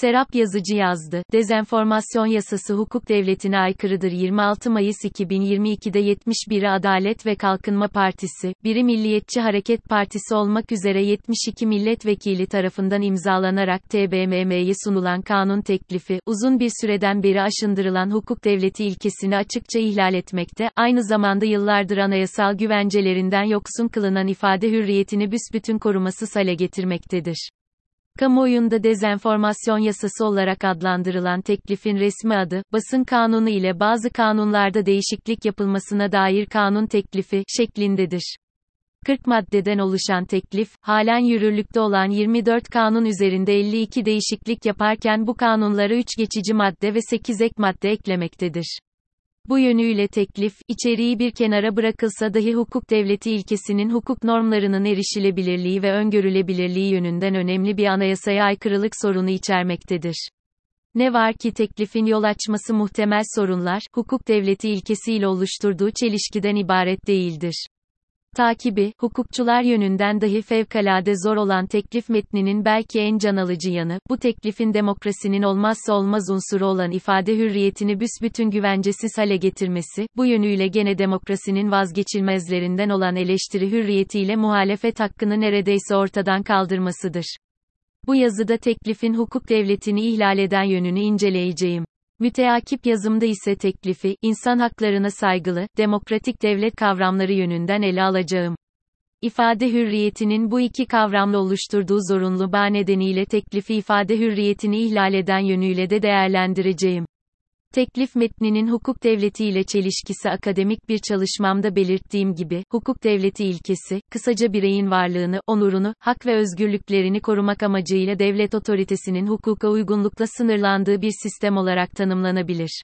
Serap Yazıcı yazdı. Dezenformasyon yasası hukuk devletine aykırıdır. 26 Mayıs 2022'de 71'i Adalet ve Kalkınma Partisi, biri Milliyetçi Hareket Partisi olmak üzere 72 milletvekili tarafından imzalanarak TBMM'ye sunulan kanun teklifi, uzun bir süreden beri aşındırılan hukuk devleti ilkesini açıkça ihlal etmekte, aynı zamanda yıllardır anayasal güvencelerinden yoksun kılınan ifade hürriyetini büsbütün korumasız hale getirmektedir. Kamuoyunda dezenformasyon yasası olarak adlandırılan teklifin resmi adı, basın kanunu ile bazı kanunlarda değişiklik yapılmasına dair kanun teklifi şeklindedir. 40 maddeden oluşan teklif, halen yürürlükte olan 24 kanun üzerinde 52 değişiklik yaparken bu kanunlara 3 geçici madde ve 8 ek madde eklemektedir. Bu yönüyle teklif, içeriği bir kenara bırakılsa dahi hukuk devleti ilkesinin hukuk normlarının erişilebilirliği ve öngörülebilirliği yönünden önemli bir anayasaya aykırılık sorunu içermektedir. Ne var ki teklifin yol açması muhtemel sorunlar, hukuk devleti ilkesiyle oluşturduğu çelişkiden ibaret değildir. Takibi, hukukçular yönünden dahi fevkalade zor olan teklif metninin belki en can alıcı yanı, bu teklifin demokrasinin olmazsa olmaz unsuru olan ifade hürriyetini büsbütün güvencesiz hale getirmesi, bu yönüyle gene demokrasinin vazgeçilmezlerinden olan eleştiri hürriyetiyle muhalefet hakkını neredeyse ortadan kaldırmasıdır. Bu yazıda teklifin hukuk devletini ihlal eden yönünü inceleyeceğim. Müteakip yazımda ise teklifi, insan haklarına saygılı, demokratik devlet kavramları yönünden ele alacağım. İfade hürriyetinin bu iki kavramla oluşturduğu zorunlu bağ nedeniyle teklifi ifade hürriyetini ihlal eden yönüyle de değerlendireceğim. Teklif metninin hukuk devleti ile çelişkisi akademik bir çalışmamda belirttiğim gibi, hukuk devleti ilkesi, kısaca bireyin varlığını, onurunu, hak ve özgürlüklerini korumak amacıyla devlet otoritesinin hukuka uygunlukla sınırlandığı bir sistem olarak tanımlanabilir.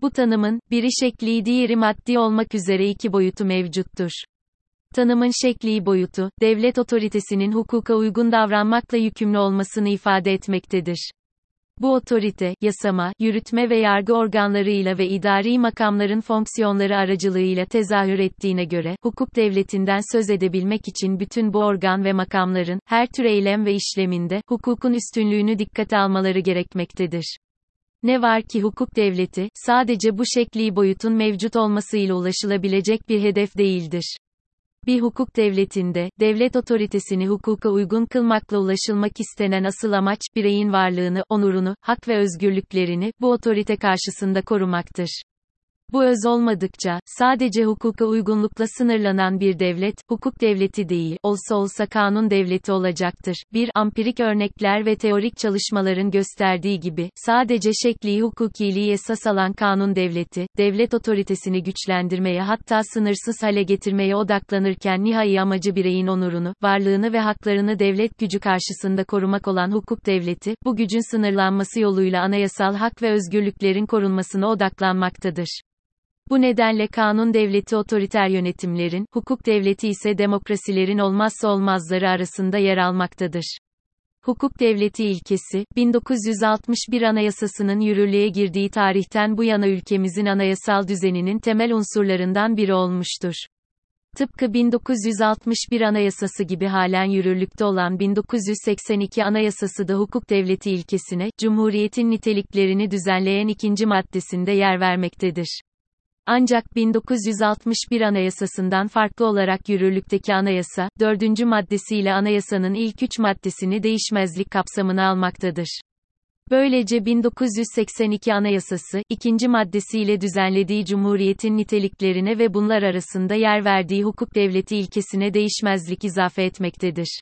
Bu tanımın, biri şekli diğeri maddi olmak üzere iki boyutu mevcuttur. Tanımın şekli boyutu, devlet otoritesinin hukuka uygun davranmakla yükümlü olmasını ifade etmektedir. Bu otorite, yasama, yürütme ve yargı organlarıyla ve idari makamların fonksiyonları aracılığıyla tezahür ettiğine göre, hukuk devletinden söz edebilmek için bütün bu organ ve makamların, her tür eylem ve işleminde, hukukun üstünlüğünü dikkate almaları gerekmektedir. Ne var ki hukuk devleti, sadece bu şekli boyutun mevcut olmasıyla ulaşılabilecek bir hedef değildir. Bir hukuk devletinde, devlet otoritesini hukuka uygun kılmakla ulaşılmak istenen asıl amaç, bireyin varlığını, onurunu, hak ve özgürlüklerini, bu otorite karşısında korumaktır. Bu öz olmadıkça, sadece hukuka uygunlukla sınırlanan bir devlet, hukuk devleti değil, olsa olsa kanun devleti olacaktır. Bir, ampirik örnekler ve teorik çalışmaların gösterdiği gibi, sadece şekli hukukiliği esas alan kanun devleti, devlet otoritesini güçlendirmeye hatta sınırsız hale getirmeye odaklanırken nihai amacı bireyin onurunu, varlığını ve haklarını devlet gücü karşısında korumak olan hukuk devleti, bu gücün sınırlanması yoluyla anayasal hak ve özgürlüklerin korunmasına odaklanmaktadır. Bu nedenle kanun devleti otoriter yönetimlerin, hukuk devleti ise demokrasilerin olmazsa olmazları arasında yer almaktadır. Hukuk devleti ilkesi, 1961 Anayasası'nın yürürlüğe girdiği tarihten bu yana ülkemizin anayasal düzeninin temel unsurlarından biri olmuştur. Tıpkı 1961 Anayasası gibi halen yürürlükte olan 1982 Anayasası da hukuk devleti ilkesine, Cumhuriyetin niteliklerini düzenleyen ikinci maddesinde yer vermektedir. Ancak 1961 Anayasasından farklı olarak yürürlükteki anayasa, 4. maddesiyle anayasanın ilk 3 maddesini değişmezlik kapsamına almaktadır. Böylece 1982 Anayasası, ikinci maddesiyle düzenlediği Cumhuriyet'in niteliklerine ve bunlar arasında yer verdiği hukuk devleti ilkesine değişmezlik izafe etmektedir.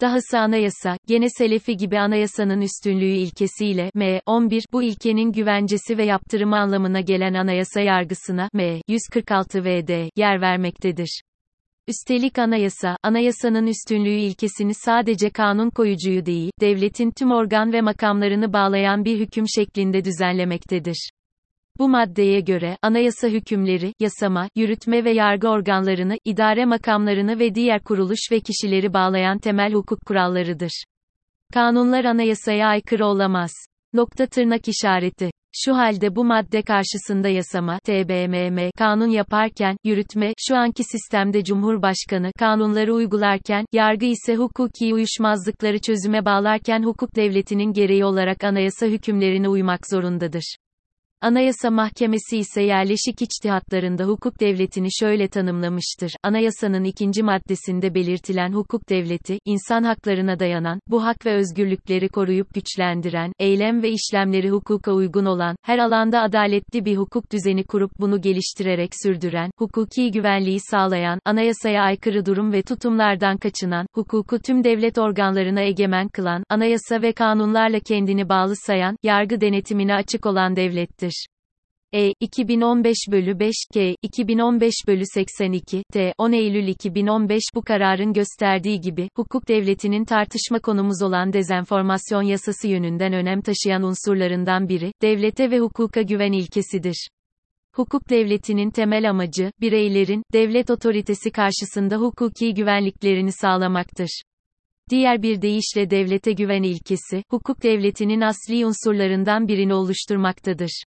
Dahası anayasa, gene Selefi gibi anayasanın üstünlüğü ilkesiyle, M. 11, bu ilkenin güvencesi ve yaptırımı anlamına gelen anayasa yargısına, M. 146 vd, yer vermektedir. Üstelik anayasa, anayasanın üstünlüğü ilkesini sadece kanun koyucuyu değil, devletin tüm organ ve makamlarını bağlayan bir hüküm şeklinde düzenlemektedir. Bu maddeye göre, anayasa hükümleri, yasama, yürütme ve yargı organlarını, idare makamlarını ve diğer kuruluş ve kişileri bağlayan temel hukuk kurallarıdır. Kanunlar anayasaya aykırı olamaz. Nokta tırnak işareti. Şu halde bu madde karşısında yasama, TBMM, kanun yaparken, yürütme, şu anki sistemde Cumhurbaşkanı, kanunları uygularken, yargı ise hukuki uyuşmazlıkları çözüme bağlarken hukuk devletinin gereği olarak anayasa hükümlerine uymak zorundadır. Anayasa Mahkemesi ise yerleşik içtihatlarında hukuk devletini şöyle tanımlamıştır. Anayasanın ikinci maddesinde belirtilen hukuk devleti, insan haklarına dayanan, bu hak ve özgürlükleri koruyup güçlendiren, eylem ve işlemleri hukuka uygun olan, her alanda adaletli bir hukuk düzeni kurup bunu geliştirerek sürdüren, hukuki güvenliği sağlayan, anayasaya aykırı durum ve tutumlardan kaçınan, hukuku tüm devlet organlarına egemen kılan, anayasa ve kanunlarla kendini bağlı sayan, yargı denetimine açık olan devlettir. E. 2015 bölü 5 K. 2015 bölü 82 T. 10 Eylül 2015 bu kararın gösterdiği gibi, hukuk devletinin tartışma konumuz olan dezenformasyon yasası yönünden önem taşıyan unsurlarından biri, devlete ve hukuka güven ilkesidir. Hukuk devletinin temel amacı, bireylerin, devlet otoritesi karşısında hukuki güvenliklerini sağlamaktır. Diğer bir deyişle devlete güven ilkesi, hukuk devletinin asli unsurlarından birini oluşturmaktadır.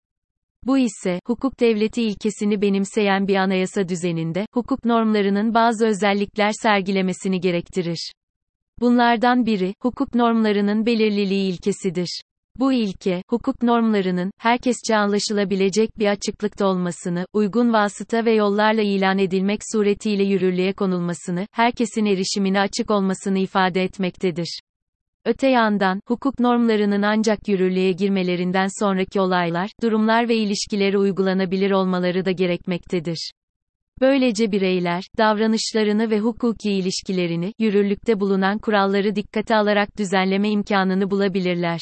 Bu ise, hukuk devleti ilkesini benimseyen bir anayasa düzeninde, hukuk normlarının bazı özellikler sergilemesini gerektirir. Bunlardan biri, hukuk normlarının belirliliği ilkesidir. Bu ilke, hukuk normlarının, herkesçe anlaşılabilecek bir açıklıkta olmasını, uygun vasıta ve yollarla ilan edilmek suretiyle yürürlüğe konulmasını, herkesin erişimine açık olmasını ifade etmektedir. Öte yandan, hukuk normlarının ancak yürürlüğe girmelerinden sonraki olaylar, durumlar ve ilişkileri uygulanabilir olmaları da gerekmektedir. Böylece bireyler, davranışlarını ve hukuki ilişkilerini, yürürlükte bulunan kuralları dikkate alarak düzenleme imkanını bulabilirler.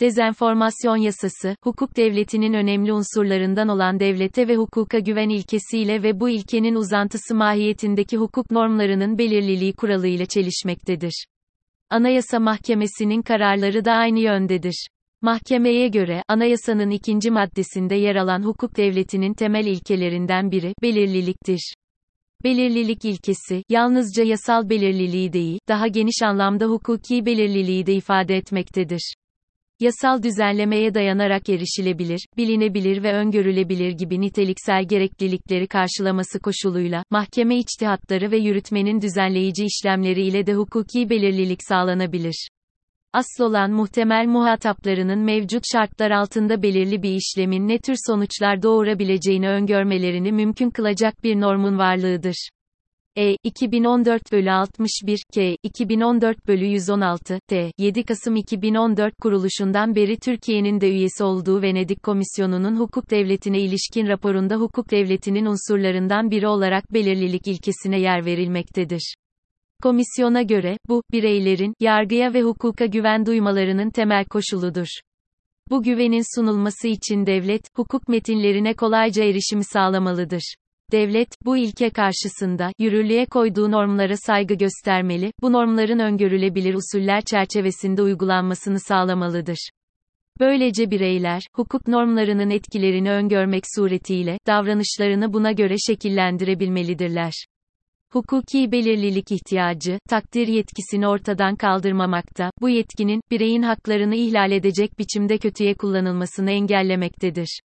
Dezenformasyon yasası, hukuk devletinin önemli unsurlarından olan devlete ve hukuka güven ilkesiyle ve bu ilkenin uzantısı mahiyetindeki hukuk normlarının belirliliği kuralıyla çelişmektedir. Anayasa Mahkemesi'nin kararları da aynı yöndedir. Mahkemeye göre, anayasanın ikinci maddesinde yer alan hukuk devletinin temel ilkelerinden biri, belirliliktir. Belirlilik ilkesi, yalnızca yasal belirliliği değil, daha geniş anlamda hukuki belirliliği de ifade etmektedir. Yasal düzenlemeye dayanarak erişilebilir, bilinebilir ve öngörülebilir gibi niteliksel gereklilikleri karşılaması koşuluyla, mahkeme içtihatları ve yürütmenin düzenleyici işlemleri ile de hukuki belirlilik sağlanabilir. Asıl olan muhtemel muhataplarının mevcut şartlar altında belirli bir işlemin ne tür sonuçlar doğurabileceğini öngörmelerini mümkün kılacak bir normun varlığıdır. E. 2014 bölü 61, K. 2014 bölü 116, T. 7 Kasım 2014 kuruluşundan beri Türkiye'nin de üyesi olduğu Venedik Komisyonu'nun hukuk devletine ilişkin raporunda hukuk devletinin unsurlarından biri olarak belirlilik ilkesine yer verilmektedir. Komisyona göre, bu, bireylerin, yargıya ve hukuka güven duymalarının temel koşuludur. Bu güvenin sunulması için devlet, hukuk metinlerine kolayca erişimi sağlamalıdır. Devlet, bu ilke karşısında, yürürlüğe koyduğu normlara saygı göstermeli, bu normların öngörülebilir usuller çerçevesinde uygulanmasını sağlamalıdır. Böylece bireyler, hukuk normlarının etkilerini öngörmek suretiyle, davranışlarını buna göre şekillendirebilmelidirler. Hukuki belirlilik ihtiyacı, takdir yetkisini ortadan kaldırmamakta, bu yetkinin, bireyin haklarını ihlal edecek biçimde kötüye kullanılmasını engellemektedir.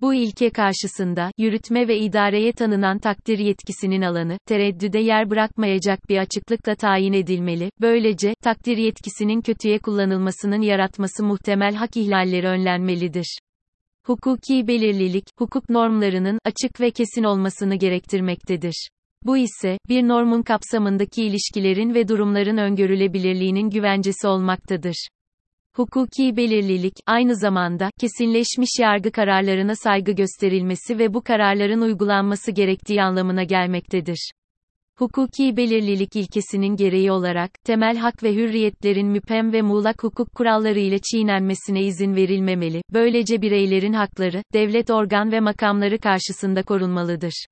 Bu ilke karşısında, yürütme ve idareye tanınan takdir yetkisinin alanı, tereddüde yer bırakmayacak bir açıklıkla tayin edilmeli, böylece, takdir yetkisinin kötüye kullanılmasının yaratması muhtemel hak ihlalleri önlenmelidir. Hukuki belirlilik, hukuk normlarının, açık ve kesin olmasını gerektirmektedir. Bu ise, bir normun kapsamındaki ilişkilerin ve durumların öngörülebilirliğinin güvencesi olmaktadır. Hukuki belirlilik, aynı zamanda, kesinleşmiş yargı kararlarına saygı gösterilmesi ve bu kararların uygulanması gerektiği anlamına gelmektedir. Hukuki belirlilik ilkesinin gereği olarak, temel hak ve hürriyetlerin müphem ve muğlak hukuk kuralları ile çiğnenmesine izin verilmemeli, böylece bireylerin hakları, devlet organ ve makamları karşısında korunmalıdır.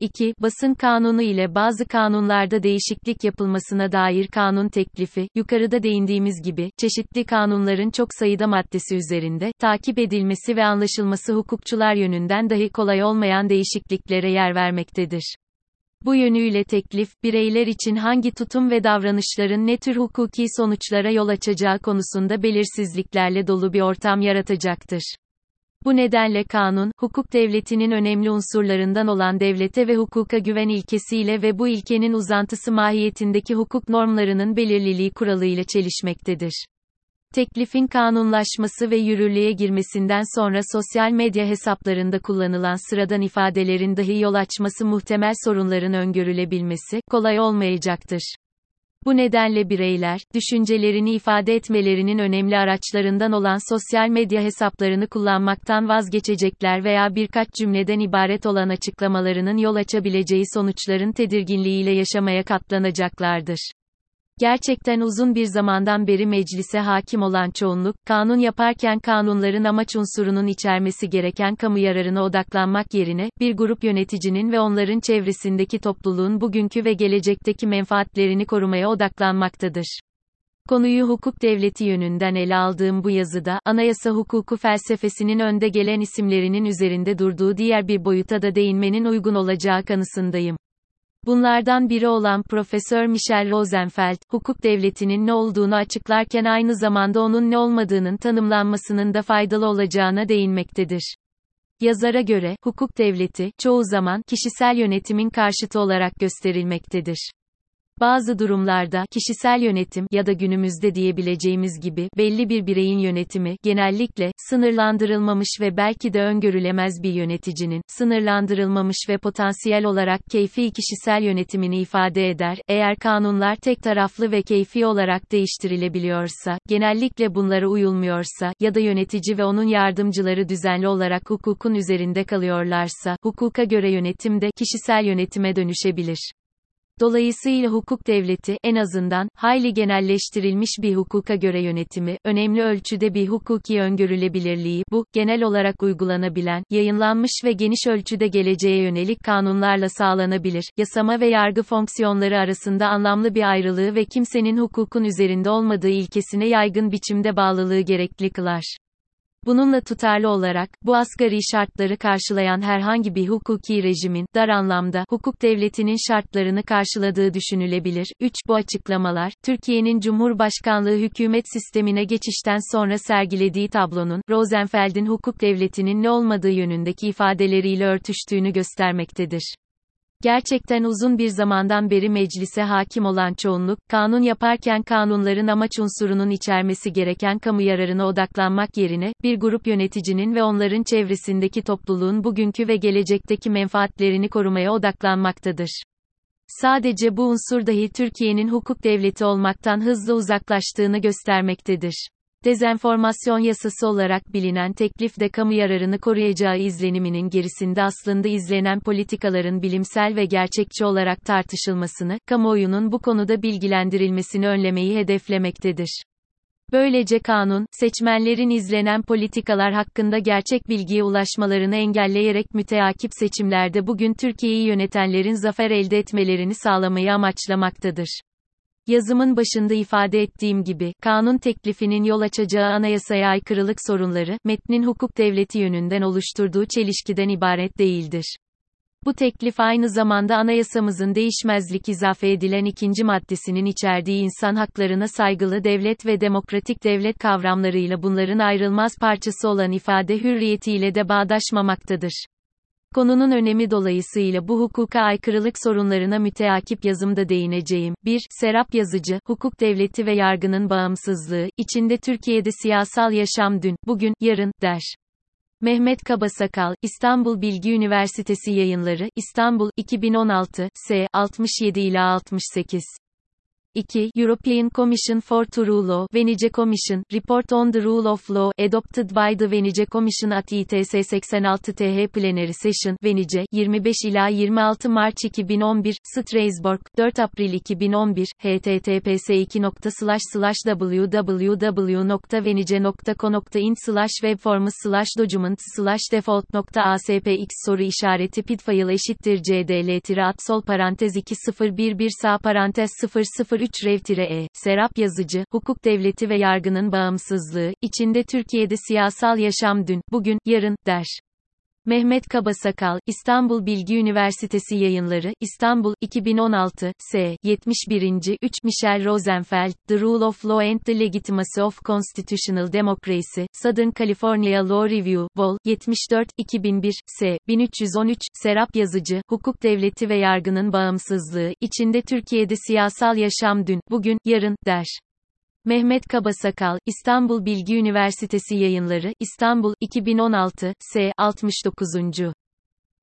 2. Basın kanunu ile bazı kanunlarda değişiklik yapılmasına dair kanun teklifi, yukarıda değindiğimiz gibi, çeşitli kanunların çok sayıda maddesi üzerinde, takip edilmesi ve anlaşılması hukukçular yönünden dahi kolay olmayan değişikliklere yer vermektedir. Bu yönüyle teklif, bireyler için hangi tutum ve davranışların ne tür hukuki sonuçlara yol açacağı konusunda belirsizliklerle dolu bir ortam yaratacaktır. Bu nedenle kanun, hukuk devletinin önemli unsurlarından olan devlete ve hukuka güven ilkesiyle ve bu ilkenin uzantısı mahiyetindeki hukuk normlarının belirliliği kuralıyla çelişmektedir. Teklifin kanunlaşması ve yürürlüğe girmesinden sonra sosyal medya hesaplarında kullanılan sıradan ifadelerin dahi yol açması muhtemel sorunların öngörülebilmesi kolay olmayacaktır. Bu nedenle bireyler, düşüncelerini ifade etmelerinin önemli araçlarından olan sosyal medya hesaplarını kullanmaktan vazgeçecekler veya birkaç cümleden ibaret olan açıklamalarının yol açabileceği sonuçların tedirginliğiyle yaşamaya katlanacaklardır. Gerçekten uzun bir zamandan beri meclise hakim olan çoğunluk, kanun yaparken kanunların amaç unsurunun içermesi gereken kamu yararına odaklanmak yerine, bir grup yöneticinin ve onların çevresindeki topluluğun bugünkü ve gelecekteki menfaatlerini korumaya odaklanmaktadır. Konuyu hukuk devleti yönünden ele aldığım bu yazıda, anayasa hukuku felsefesinin önde gelen isimlerinin üzerinde durduğu diğer bir boyuta da değinmenin uygun olacağı kanısındayım. Bunlardan biri olan Profesör Michel Rosenfeld, hukuk devletinin ne olduğunu açıklarken aynı zamanda onun ne olmadığının tanımlanmasının da faydalı olacağına değinmektedir. Yazara göre, hukuk devleti, çoğu zaman, kişisel yönetimin karşıtı olarak gösterilmektedir. Bazı durumlarda, kişisel yönetim, ya da günümüzde diyebileceğimiz gibi, belli bir bireyin yönetimi, genellikle, sınırlandırılmamış ve belki de öngörülemez bir yöneticinin, sınırlandırılmamış ve potansiyel olarak keyfi kişisel yönetimini ifade eder, eğer kanunlar tek taraflı ve keyfi olarak değiştirilebiliyorsa, genellikle bunlara uyulmuyorsa, ya da yönetici ve onun yardımcıları düzenli olarak hukukun üzerinde kalıyorlarsa, hukuka göre yönetim de, kişisel yönetime dönüşebilir. Dolayısıyla hukuk devleti, en azından, hayli genelleştirilmiş bir hukuka göre yönetimi, önemli ölçüde bir hukuki öngörülebilirliği, bu, genel olarak uygulanabilen, yayınlanmış ve geniş ölçüde geleceğe yönelik kanunlarla sağlanabilir, yasama ve yargı fonksiyonları arasında anlamlı bir ayrılığı ve kimsenin hukukun üzerinde olmadığı ilkesine yaygın biçimde bağlılığı gerekli kılar. Bununla tutarlı olarak, bu asgari şartları karşılayan herhangi bir hukuki rejimin, dar anlamda, hukuk devletinin şartlarını karşıladığı düşünülebilir. 3. Bu açıklamalar, Türkiye'nin Cumhurbaşkanlığı hükümet sistemine geçişten sonra sergilediği tablonun, Rosenfeld'in hukuk devletinin ne olmadığı yönündeki ifadeleriyle örtüştüğünü göstermektedir. Gerçekten uzun bir zamandan beri meclise hakim olan çoğunluk, kanun yaparken kanunların amaç unsurunun içermesi gereken kamu yararına odaklanmak yerine, bir grup yöneticinin ve onların çevresindeki topluluğun bugünkü ve gelecekteki menfaatlerini korumaya odaklanmaktadır. Sadece bu unsur dahi Türkiye'nin hukuk devleti olmaktan hızla uzaklaştığını göstermektedir dezenformasyon yasası olarak bilinen teklif de kamu yararını koruyacağı izleniminin gerisinde aslında izlenen politikaların bilimsel ve gerçekçi olarak tartışılmasını, kamuoyunun bu konuda bilgilendirilmesini önlemeyi hedeflemektedir. Böylece kanun, seçmenlerin izlenen politikalar hakkında gerçek bilgiye ulaşmalarını engelleyerek müteakip seçimlerde bugün Türkiye'yi yönetenlerin zafer elde etmelerini sağlamayı amaçlamaktadır. Yazımın başında ifade ettiğim gibi, kanun teklifinin yol açacağı anayasaya aykırılık sorunları, metnin hukuk devleti yönünden oluşturduğu çelişkiden ibaret değildir. Bu teklif aynı zamanda anayasamızın değişmezlik izafe edilen ikinci maddesinin içerdiği insan haklarına saygılı devlet ve demokratik devlet kavramlarıyla bunların ayrılmaz parçası olan ifade hürriyetiyle de bağdaşmamaktadır. Konunun önemi dolayısıyla bu hukuka aykırılık sorunlarına müteakip yazımda değineceğim. 1. Serap Yazıcı, Hukuk Devleti ve Yargının Bağımsızlığı, içinde Türkiye'de siyasal yaşam dün, bugün, yarın, der. Mehmet Kabasakal, İstanbul Bilgi Üniversitesi Yayınları, İstanbul, 2016, S. 67 ila 68. 2. European Commission for True Law, Venice Commission, Report on the Rule of Law, adopted by the Venice Commission at ITS 86 TH Plenary Session, Venice, 25 ila 26 Mart 2011, Strasbourg, 4 April 2011, https 2. www.venice.co.in slash webforms slash documents slash default.aspx soru işareti pitfile eşittir cdl tirat sol parantez 2011 sağ parantez 003 3 Rev-E, Serap Yazıcı, Hukuk Devleti ve Yargının Bağımsızlığı, içinde Türkiye'de siyasal yaşam dün, bugün, yarın, der. Mehmet Kabasakal, İstanbul Bilgi Üniversitesi Yayınları, İstanbul, 2016, S. 71. 3. Michel Rosenfeld, The Rule of Law and the Legitimacy of Constitutional Democracy, Southern California Law Review, Vol. 74, 2001, S. 1313, Serap Yazıcı, Hukuk Devleti ve Yargının Bağımsızlığı, içinde Türkiye'de Siyasal Yaşam Dün, Bugün, Yarın, der. Mehmet Kabasakal, İstanbul Bilgi Üniversitesi Yayınları, İstanbul, 2016, S. 69.